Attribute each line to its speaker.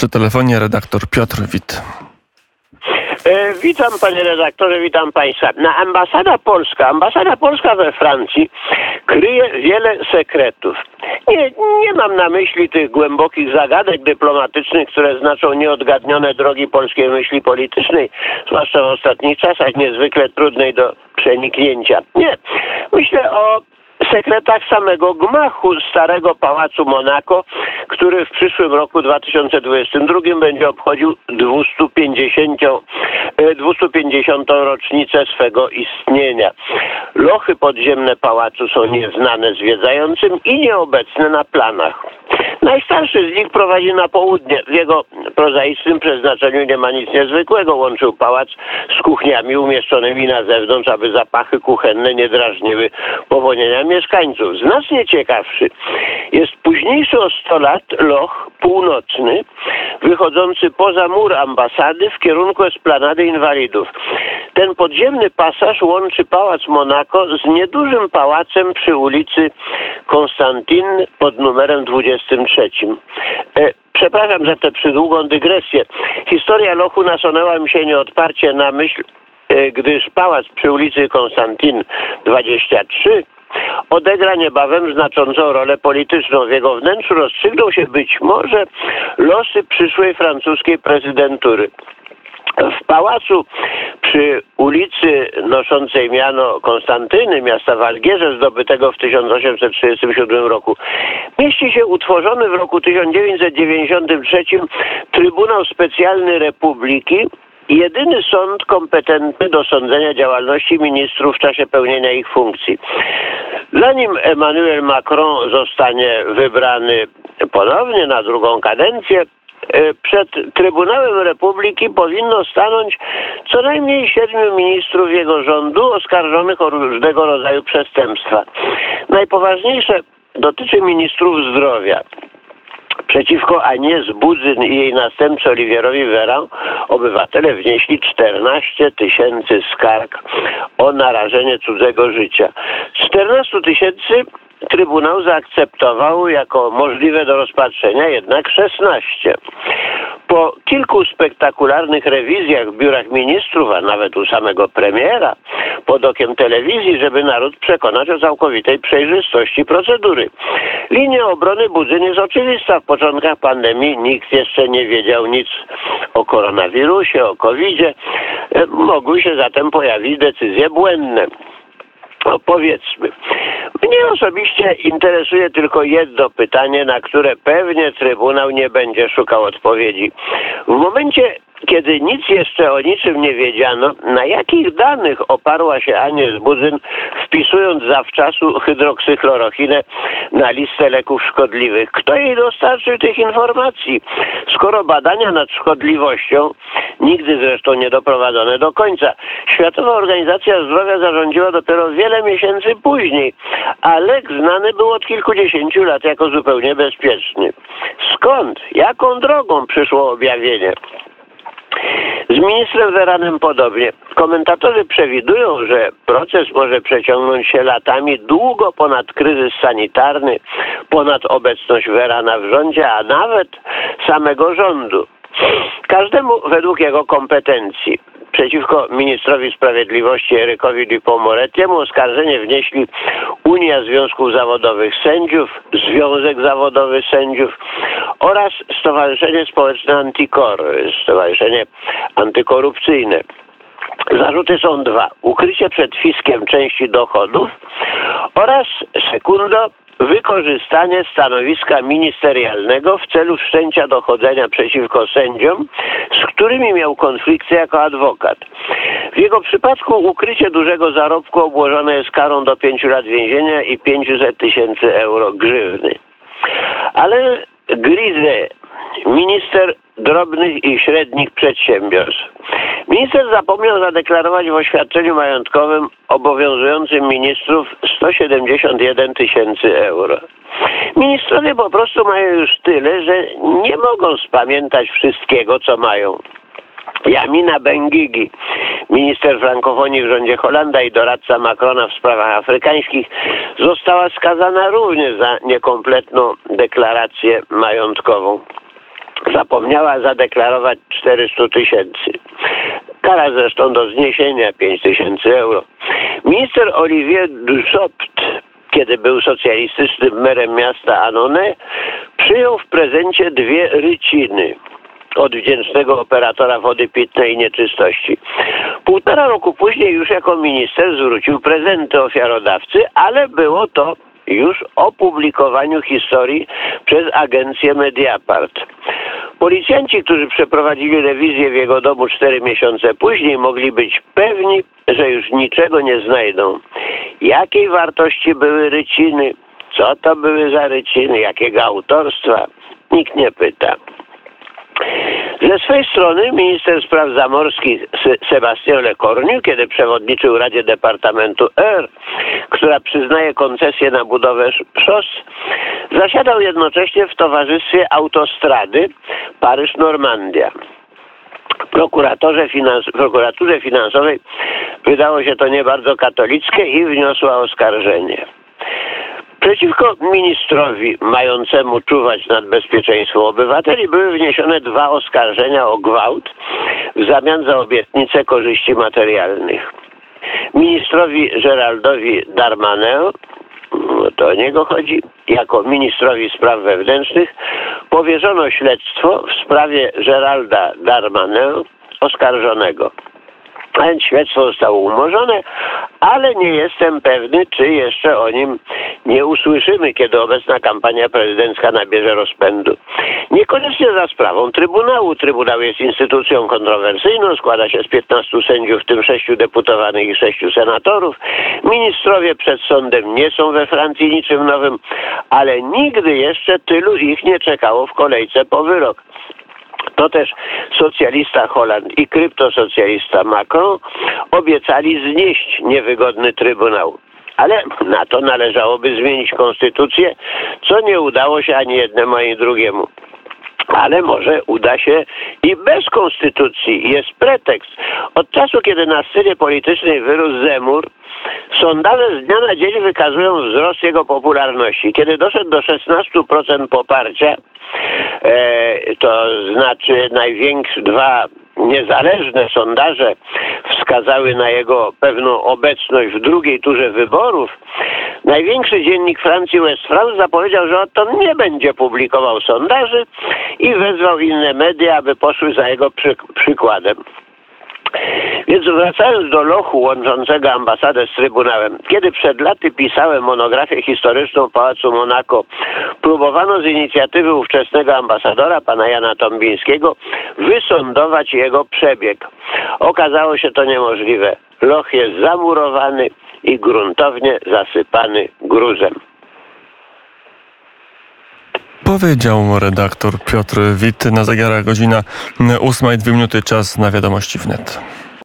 Speaker 1: przy telefonie redaktor Piotr Wit.
Speaker 2: E, witam panie redaktorze, witam państwa. Na ambasada polska, ambasada polska we Francji kryje wiele sekretów. Nie, nie mam na myśli tych głębokich zagadek dyplomatycznych, które znaczą nieodgadnione drogi polskiej myśli politycznej, zwłaszcza w ostatnich czasach niezwykle trudnej do przeniknięcia. Nie. Myślę o sekretach samego gmachu starego pałacu Monaco, który w przyszłym roku 2022 będzie obchodził 250, 250 e, rocznicę swego istnienia. Lochy podziemne pałacu są nieznane zwiedzającym i nieobecne na planach. Najstarszy z nich prowadzi na południe. W jego prozaicznym przeznaczeniu nie ma nic niezwykłego. Łączył pałac z kuchniami umieszczonymi na zewnątrz, aby zapachy kuchenne nie drażniły powonienia mieszkańców. Znacznie ciekawszy jest późniejszy o 100 lat loch północny, wychodzący poza mur ambasady w kierunku esplanady inwalidów. Ten podziemny pasaż łączy pałac Monaco z niedużym pałacem przy ulicy Konstantin pod numerem 23. E, przepraszam za tę przydługą dygresję. Historia lochu nasunęła mi się nieodparcie na myśl, e, gdyż pałac przy ulicy Konstantin 23 odegra niebawem znaczącą rolę polityczną. W jego wnętrzu rozstrzygną się być może losy przyszłej francuskiej prezydentury. W pałacu przy ulicy noszącej miano Konstantyny, miasta w Algierze, zdobytego w 1837 roku, mieści się utworzony w roku 1993 Trybunał Specjalny Republiki, jedyny sąd kompetentny do sądzenia działalności ministrów w czasie pełnienia ich funkcji. Zanim Emmanuel Macron zostanie wybrany ponownie na drugą kadencję, e, przed Trybunałem Republiki powinno stanąć co najmniej siedmiu ministrów jego rządu oskarżonych o różnego rodzaju przestępstwa. Najpoważniejsze dotyczy ministrów zdrowia. Przeciwko Anie Zbudzyn i jej następcy Oliwierowi Weran obywatele wnieśli 14 tysięcy skarg o narażenie cudzego życia. 14 tysięcy Trybunał zaakceptował jako możliwe do rozpatrzenia jednak 16. Po kilku spektakularnych rewizjach w biurach ministrów, a nawet u samego premiera, pod okiem telewizji, żeby naród przekonać o całkowitej przejrzystości procedury. Linia obrony Budzyn jest oczywista. W początkach pandemii nikt jeszcze nie wiedział nic o koronawirusie, o COVID-zie. Mogły się zatem pojawić decyzje błędne. No powiedzmy. Mnie osobiście interesuje tylko jedno pytanie, na które pewnie Trybunał nie będzie szukał odpowiedzi. W momencie, kiedy nic jeszcze o niczym nie wiedziano, na jakich danych oparła się Anies Budzyn, wpisując zawczasu hydroksyklorechinę na listę leków szkodliwych? Kto jej dostarczył tych informacji? Skoro badania nad szkodliwością, nigdy zresztą nie doprowadzone do końca, Światowa Organizacja Zdrowia zarządziła dopiero wiele miesięcy później, a lek znany był od kilkudziesięciu lat jako zupełnie bezpieczny. Skąd, jaką drogą przyszło objawienie? Z ministrem Weranem podobnie. Komentatorzy przewidują, że proces może przeciągnąć się latami długo ponad kryzys sanitarny, ponad obecność Werana w rządzie, a nawet samego rządu. Każdemu według jego kompetencji. Przeciwko ministrowi sprawiedliwości Erykowi Dupont-Moretiemu oskarżenie wnieśli Unia Związków Zawodowych Sędziów, Związek Zawodowy Sędziów oraz Stowarzyszenie Społeczne Antikor, Stowarzyszenie Antykorupcyjne. Zarzuty są dwa. Ukrycie przed fiskiem części dochodów oraz sekundo wykorzystanie stanowiska ministerialnego w celu wszczęcia dochodzenia przeciwko sędziom, z którymi miał konflikty jako adwokat. W jego przypadku ukrycie dużego zarobku obłożone jest karą do 5 lat więzienia i 500 tysięcy euro grzywny. Ale Grize, minister drobnych i średnich przedsiębiorstw. Minister zapomniał zadeklarować w oświadczeniu majątkowym obowiązującym ministrów 171 tysięcy euro. Ministrowie po prostu mają już tyle, że nie mogą spamiętać wszystkiego, co mają. Jamina Bengigi, minister frankofonii w rządzie Holanda i doradca Macrona w sprawach afrykańskich, została skazana również za niekompletną deklarację majątkową. Zapomniała zadeklarować 400 tysięcy. Kara zresztą do zniesienia 5 tysięcy euro. Minister Olivier Dussopt, kiedy był socjalistycznym merem miasta Annonay, przyjął w prezencie dwie ryciny od wdzięcznego operatora wody pitnej i nieczystości. Półtora roku później już jako minister zwrócił prezenty ofiarodawcy, ale było to już opublikowaniu historii przez agencję Mediapart. Policjanci, którzy przeprowadzili rewizję w jego domu cztery miesiące później, mogli być pewni, że już niczego nie znajdą. Jakiej wartości były ryciny? Co to były za ryciny? Jakiego autorstwa? Nikt nie pyta. Ze swej strony minister spraw zamorskich Sebastian Lecornu, kiedy przewodniczył Radzie Departamentu R, która przyznaje koncesję na budowę szos, zasiadał jednocześnie w towarzystwie autostrady Paryż-Normandia. Prokuratorze finans prokuraturze finansowej wydało się to nie bardzo katolickie i wniosła oskarżenie. Przeciwko ministrowi mającemu czuwać nad bezpieczeństwem obywateli były wniesione dwa oskarżenia o gwałt w zamian za obietnicę korzyści materialnych. Ministrowi Geraldowi Darmanin, to o niego chodzi, jako ministrowi spraw wewnętrznych powierzono śledztwo w sprawie Geralda Darmanin oskarżonego. Śledztwo zostało umorzone, ale nie jestem pewny, czy jeszcze o nim nie usłyszymy, kiedy obecna kampania prezydencka nabierze rozpędu. Niekoniecznie za sprawą Trybunału. Trybunał jest instytucją kontrowersyjną, składa się z 15 sędziów, w tym 6 deputowanych i 6 senatorów. Ministrowie przed sądem nie są we Francji niczym nowym, ale nigdy jeszcze tylu ich nie czekało w kolejce po wyrok. To też socjalista Holland i kryptosocjalista Macron obiecali znieść niewygodny trybunał. Ale na to należałoby zmienić konstytucję, co nie udało się ani jednemu, ani drugiemu ale może uda się i bez konstytucji. Jest pretekst. Od czasu, kiedy na scenie politycznej wyrósł Zemur, sondaże z dnia na dzień wykazują wzrost jego popularności. Kiedy doszedł do 16% poparcia, e, to znaczy największe dwa niezależne sondaże wskazały na jego pewną obecność w drugiej turze wyborów, największy dziennik Francji West zapowiedział, że on nie będzie publikował sondaży i wezwał inne media, aby poszły za jego przy przykładem. Więc wracając do lochu łączącego ambasadę z Trybunałem, kiedy przed laty pisałem monografię historyczną Pałacu Monako, próbowano z inicjatywy ówczesnego ambasadora, pana Jana Tombińskiego, wysądować jego przebieg. Okazało się to niemożliwe. Loch jest zamurowany i gruntownie zasypany gruzem.
Speaker 1: Powiedział redaktor Piotr Wit. Na zegarach godzina 8 i 2 minuty czas na wiadomości wnet.